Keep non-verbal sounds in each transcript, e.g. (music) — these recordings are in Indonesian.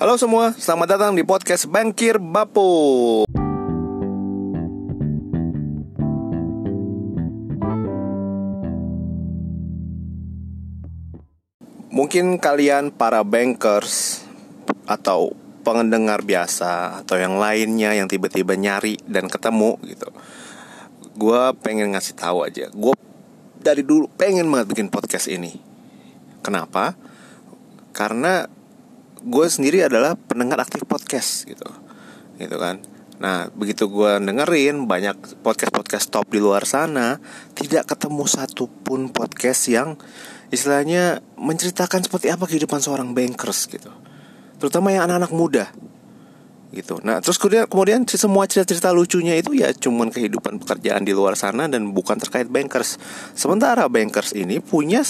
Halo semua, selamat datang di podcast Bangkir Bapu. Mungkin kalian para bankers atau pendengar biasa atau yang lainnya yang tiba-tiba nyari dan ketemu gitu. Gue pengen ngasih tahu aja, gue dari dulu pengen banget bikin podcast ini. Kenapa? Karena gue sendiri adalah pendengar aktif podcast gitu. Gitu kan? Nah begitu gue dengerin banyak podcast podcast top di luar sana tidak ketemu satupun podcast yang istilahnya menceritakan seperti apa kehidupan seorang bankers gitu. Terutama yang anak-anak muda. Gitu. Nah terus kemudian kemudian semua cerita-cerita lucunya itu ya cuman kehidupan pekerjaan di luar sana dan bukan terkait bankers. Sementara bankers ini punya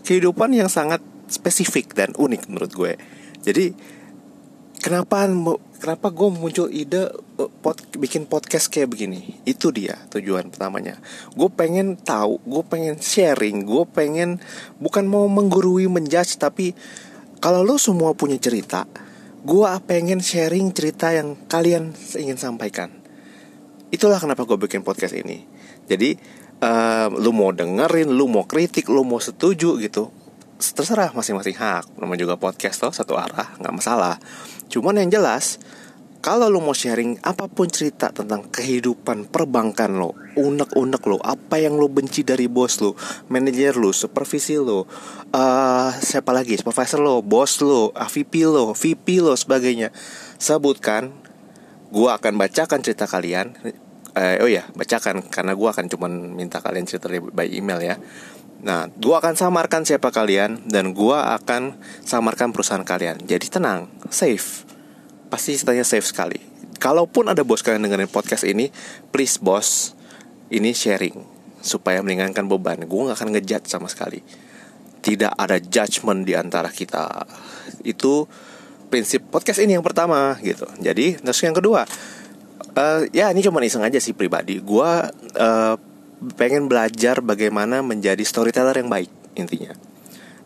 kehidupan yang sangat spesifik dan unik menurut gue jadi kenapa kenapa gue muncul ide uh, pod, bikin podcast kayak begini? Itu dia tujuan pertamanya. Gue pengen tahu gue pengen sharing gue pengen bukan mau menggurui menjudge tapi kalau lo semua punya cerita gue pengen sharing cerita yang kalian ingin sampaikan. Itulah kenapa gue bikin podcast ini. Jadi uh, lu mau dengerin lu mau kritik lu mau setuju gitu terserah masing-masing hak namanya juga podcast loh satu arah nggak masalah cuman yang jelas kalau lo mau sharing apa pun cerita tentang kehidupan perbankan lo, unek-unek lo, apa yang lo benci dari bos lo, manajer lo, supervisi lo, uh, siapa lagi, supervisor lo, bos lo, VP lo, VP lo, sebagainya, sebutkan, gue akan bacakan cerita kalian. Uh, oh ya, bacakan karena gue akan cuman minta kalian cerita by email ya. Nah, gua akan samarkan siapa kalian dan gua akan samarkan perusahaan kalian. Jadi tenang, safe. Pasti ceritanya safe sekali. Kalaupun ada bos kalian dengerin podcast ini, please bos, ini sharing supaya meringankan beban. Gua gak akan ngejudge sama sekali. Tidak ada judgement di antara kita. Itu prinsip podcast ini yang pertama gitu. Jadi, terus yang kedua, uh, ya ini cuma iseng aja sih pribadi. Gua uh, pengen belajar bagaimana menjadi storyteller yang baik intinya.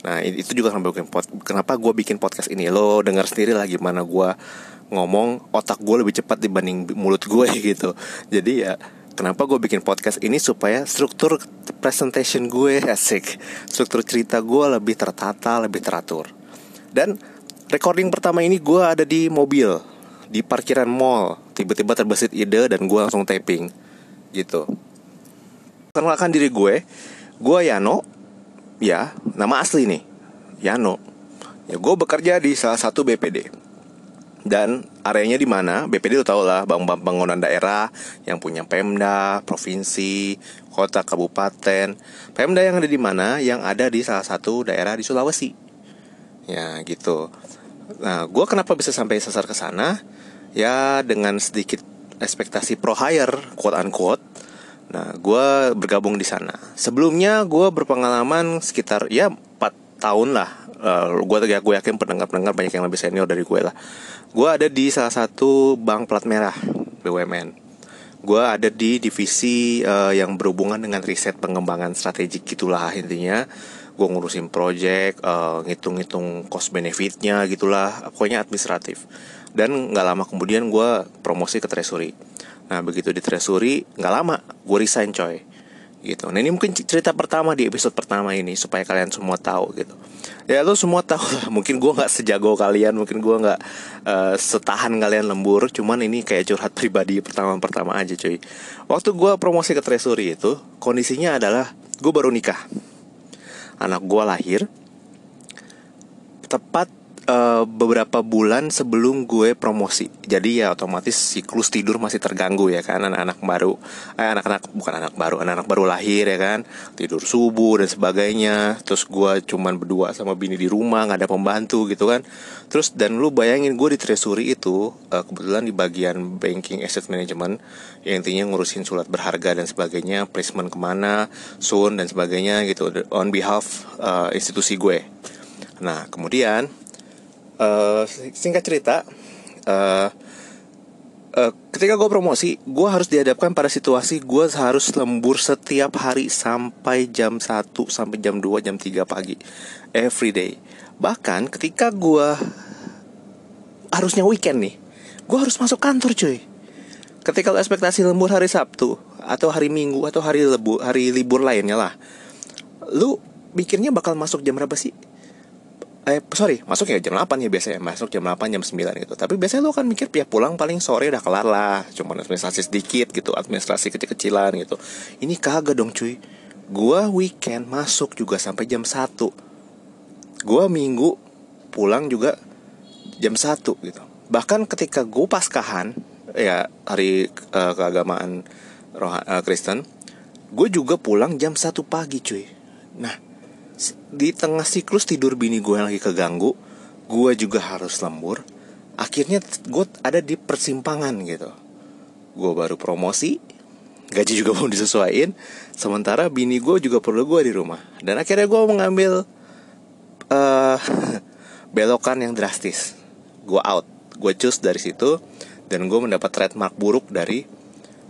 Nah itu juga kenapa bikin pod, kenapa gue bikin podcast ini lo dengar sendiri lah gimana gue ngomong otak gue lebih cepat dibanding mulut gue (laughs) gitu. Jadi ya kenapa gue bikin podcast ini supaya struktur presentation gue (laughs) asik, struktur cerita gue lebih tertata, lebih teratur. Dan recording pertama ini gue ada di mobil di parkiran mall. Tiba-tiba terbesit ide dan gue langsung taping gitu kenalkan diri gue. Gue Yano. Ya nama asli nih. Yano. Ya gue bekerja di salah satu BPD dan areanya di mana? BPD lo tau lah bank bangunan daerah yang punya Pemda provinsi kota kabupaten. Pemda yang ada di mana? Yang ada di salah satu daerah di Sulawesi. Ya gitu. Nah gue kenapa bisa sampai sasar ke sana? Ya dengan sedikit ekspektasi pro hire quote unquote Nah, gue bergabung di sana. Sebelumnya gue berpengalaman sekitar ya 4 tahun lah. Uh, gue gue yakin pendengar-pendengar banyak yang lebih senior dari gue lah. Gue ada di salah satu bank plat merah BUMN. Gue ada di divisi uh, yang berhubungan dengan riset pengembangan strategik gitulah intinya. Gue ngurusin project, uh, ngitung-ngitung cost benefitnya gitulah. Pokoknya administratif. Dan nggak lama kemudian gue promosi ke treasury Nah begitu di treasury nggak lama gue resign coy gitu. Nah ini mungkin cerita pertama di episode pertama ini supaya kalian semua tahu gitu. Ya lo semua tahu lah. Mungkin gue nggak sejago kalian, mungkin gue nggak uh, setahan kalian lembur. Cuman ini kayak curhat (laughs) pribadi pertama-pertama aja cuy. Waktu gue promosi ke treasury itu kondisinya adalah gue baru nikah. Anak gue lahir tepat uh, beberapa bulan sebelum gue promosi. Jadi ya otomatis siklus tidur masih terganggu ya kan anak-anak baru, eh anak-anak bukan anak baru, anak-anak baru lahir ya kan, tidur subuh dan sebagainya. Terus gue cuman berdua sama bini di rumah, nggak ada pembantu gitu kan. Terus dan lu bayangin gue di treasury itu uh, kebetulan di bagian banking asset management, yang intinya ngurusin surat berharga dan sebagainya, placement ke mana, soon dan sebagainya gitu on behalf uh, institusi gue. Nah kemudian uh, singkat cerita uh, uh, ketika gue promosi gue harus dihadapkan pada situasi gue harus lembur setiap hari sampai jam 1 sampai jam 2 jam 3 pagi every day. Bahkan ketika gue harusnya weekend nih gue harus masuk kantor cuy. Ketika lo ekspektasi lembur hari Sabtu atau hari Minggu atau hari lebu hari libur lainnya lah lu mikirnya bakal masuk jam berapa sih eh sorry masuk ya jam 8 ya biasanya. Masuk jam 8 jam 9 gitu. Tapi biasanya lu kan mikir ya pulang paling sore udah kelar lah. Cuma administrasi sedikit gitu administrasi kecil-kecilan gitu. Ini kagak dong cuy. Gua weekend masuk juga sampai jam 1 gua minggu pulang juga jam 1 gitu. Bahkan ketika gue paskahan ya hari uh, keagamaan roh uh, Kristen gue juga pulang jam 1 pagi cuy. Nah di tengah siklus tidur bini gue lagi keganggu gue juga harus lembur. Akhirnya gue ada di persimpangan gitu. Gue baru promosi gaji juga (laughs) belum disesuaikan sementara bini gue juga perlu gue di rumah. Dan akhirnya gue mengambil uh, (laughs) belokan yang drastis. Gue out gue choose dari situ dan gue mendapat trademark buruk dari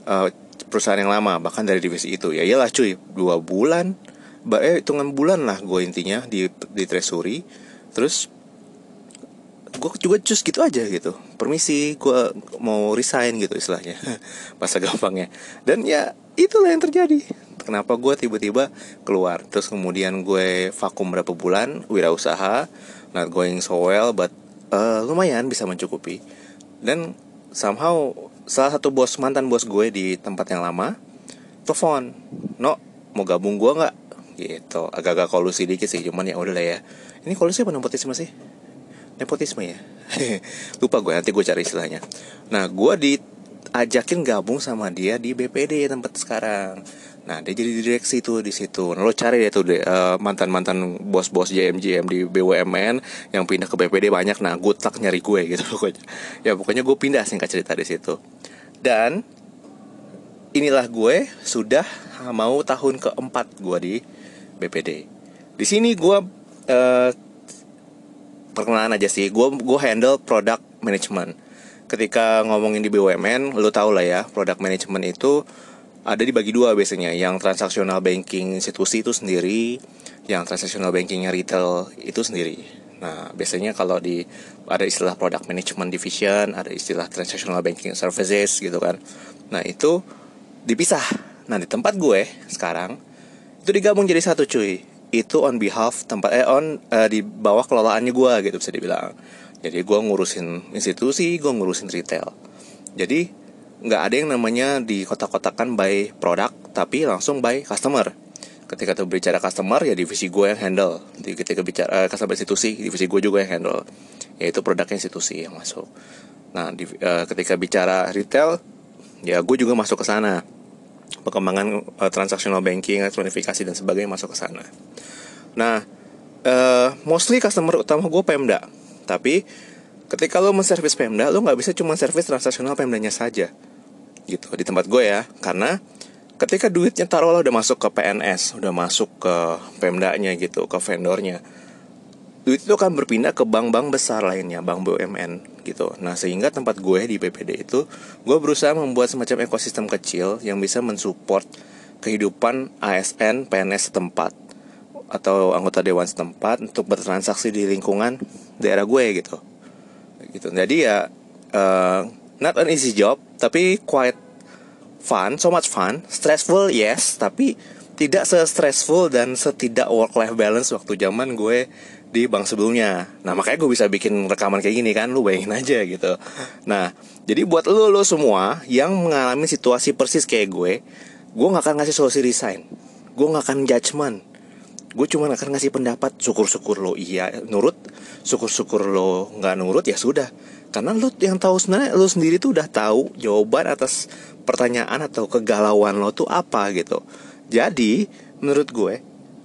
uh, perusahaan yang lama bahkan dari divisi itu. Ya iyalah cuy dua bulan eh hitungan bulan lah gue intinya di di treasury terus gue juga cus gitu aja gitu. Permisi gue mau resign gitu istilahnya. (laughs) Bahasa gampangnya. Dan ya itulah yang terjadi. Kenapa gue tiba-tiba keluar. Terus kemudian gue vakum berapa bulan wirausaha not going so well but uh, lumayan bisa mencukupi. Dan somehow salah satu bos mantan bos gue di tempat yang lama telepon no mau gabung gue nggak gitu. Agak-agak kolusi dikit sih cuman ya udah lah ya. Ini kolusi apa nepotisme sih? Nepotisme ya? (laughs) Lupa gue nanti gue cari istilahnya. Nah gue diajakin gabung sama dia di BPD tempat sekarang. Nah dia jadi direksi tuh di situ. Nah, lo cari deh tuh deh, uh, mantan mantan bos bos JM JM di BUMN yang pindah ke BPD banyak. Nah gue tak nyari gue gitu (laughs) pokoknya. Ya pokoknya gue pindah singkat cerita di situ. Dan inilah gue sudah mau tahun keempat gue di BPD. Di sini gue uh, perkenalan aja sih. Gue gue handle product management. Ketika ngomongin di BUMN, lo tau lah ya, product management itu ada dibagi dua biasanya. Yang transaksional banking institusi itu sendiri, yang transaksional bankingnya retail itu sendiri. Nah, biasanya kalau di ada istilah product management division, ada istilah transactional banking services gitu kan. Nah, itu dipisah. Nah, di tempat gue sekarang itu digabung jadi satu cuy. Itu on behalf tempat eh on uh, di bawah kelolaannya gue gitu bisa dibilang. Jadi gue ngurusin institusi gue ngurusin retail. Jadi nggak ada yang namanya di kotak-kotakan by produk tapi langsung by customer. Ketika tuh bicara customer ya divisi gue yang handle. Ketika bicara uh, customer institusi divisi gue juga yang handle. Yaitu produk institusi yang masuk. Nah di, uh, ketika bicara retail ya gue juga masuk ke sana perkembangan uh, transactional banking, elektronifikasi dan sebagainya masuk ke sana. Nah, uh, mostly customer utama gue Pemda, tapi ketika lo menservis Pemda, lo nggak bisa cuma servis transaksional Pemdanya saja, gitu di tempat gue ya, karena ketika duitnya taruhlah udah masuk ke PNS, udah masuk ke Pemdanya gitu, ke vendornya, duit itu akan berpindah ke bank-bank besar lainnya, bank BUMN gitu. Nah, sehingga tempat gue di BPD itu, gue berusaha membuat semacam ekosistem kecil yang bisa mensupport kehidupan ASN PNS setempat atau anggota dewan setempat untuk bertransaksi di lingkungan daerah gue gitu. Gitu. Jadi ya uh, not an easy job, tapi quite fun, so much fun, stressful yes, tapi tidak se-stressful dan setidak work life balance waktu zaman gue di bank sebelumnya. Nah makanya gue bisa bikin rekaman kayak gini kan, lu bayangin aja gitu. Nah jadi buat lo lo semua yang mengalami situasi persis kayak gue, gue nggak akan ngasih solusi resign, gue nggak akan judgement, gue cuma akan ngasih pendapat syukur-syukur lo iya nurut, syukur-syukur lo nggak nurut ya sudah. Karena lo yang tahu sebenarnya lo sendiri tuh udah tahu jawaban atas pertanyaan atau kegalauan lo tuh apa gitu. Jadi menurut gue,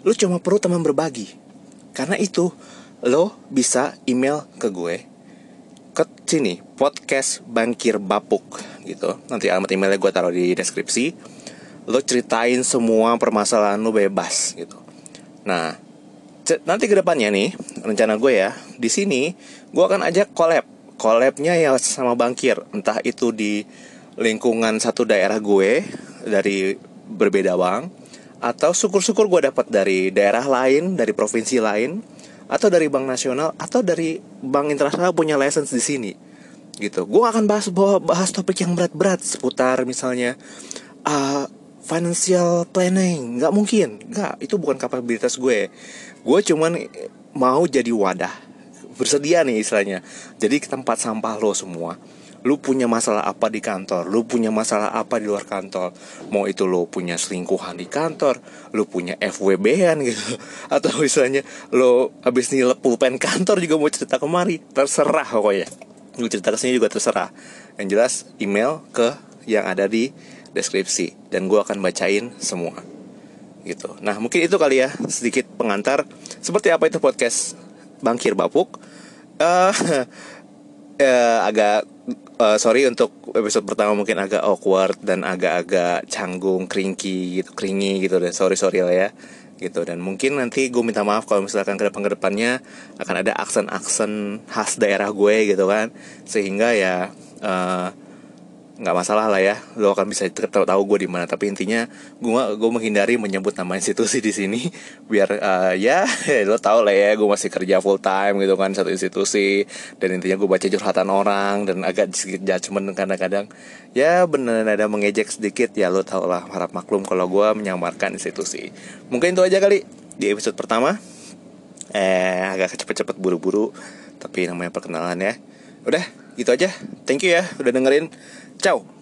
lo cuma perlu teman berbagi karena itu lo bisa email ke gue ke sini podcast bangkir bapuk gitu. Nanti alamat emailnya gue taruh di deskripsi. Lo ceritain semua permasalahan lo bebas gitu. Nah, nanti ke depannya nih rencana gue ya di sini gue akan ajak collab collabnya ya sama bangkir entah itu di lingkungan satu daerah gue dari berbeda bang atau syukur-syukur gue dapat dari daerah lain, dari provinsi lain, atau dari bank nasional, atau dari bank internasional punya license di sini. gitu. Gue akan bahas bahas topik yang berat-berat seputar misalnya uh, financial planning. Nggak mungkin. Nggak. Itu bukan kapabilitas gue. Gue cuman mau jadi wadah. Bersedia nih istilahnya. Jadi tempat sampah lo semua lu punya masalah apa di kantor, lu punya masalah apa di luar kantor, mau itu lu punya selingkuhan di kantor, lu punya FWB-an gitu, (laughs) atau misalnya lu habis nilep pulpen kantor juga mau cerita kemari, terserah pokoknya. Lu cerita ke sini juga terserah. Yang jelas email ke yang ada di deskripsi. Dan gue akan bacain semua. Gitu. Nah mungkin itu kali ya. Sedikit pengantar. Seperti apa itu podcast bangkir bapuk? Uh, uh, (laughs) agak uh, sorry untuk episode pertama mungkin agak awkward dan agak-agak canggung, kringki gitu, kringi gitu dan sorry sorry lah ya gitu. Dan mungkin nanti gue minta maaf kalau misalkan ke depan ke depannya akan ada aksen-aksen khas daerah gue gitu kan. Sehingga ya uh, nggak masalah lah ya. Lo akan bisa tahu tahu gue di mana. Tapi intinya gue gue menghindari menyebut nama institusi di sini (laughs) biar uh, ya (laughs) lo tau lah ya gue masih kerja full time gitu kan satu institusi. Dan intinya gue baca curhatan orang dan agak sedikit judgement kadang-kadang. Ya bener ada mengejek sedikit ya lo tau lah harap maklum kalau gue menyamarkan institusi. Mungkin itu aja kali di episode pertama. Eh agak cepet-cepet buru-buru tapi namanya perkenalan ya. Udah gitu aja thank you ya udah dengerin Chao.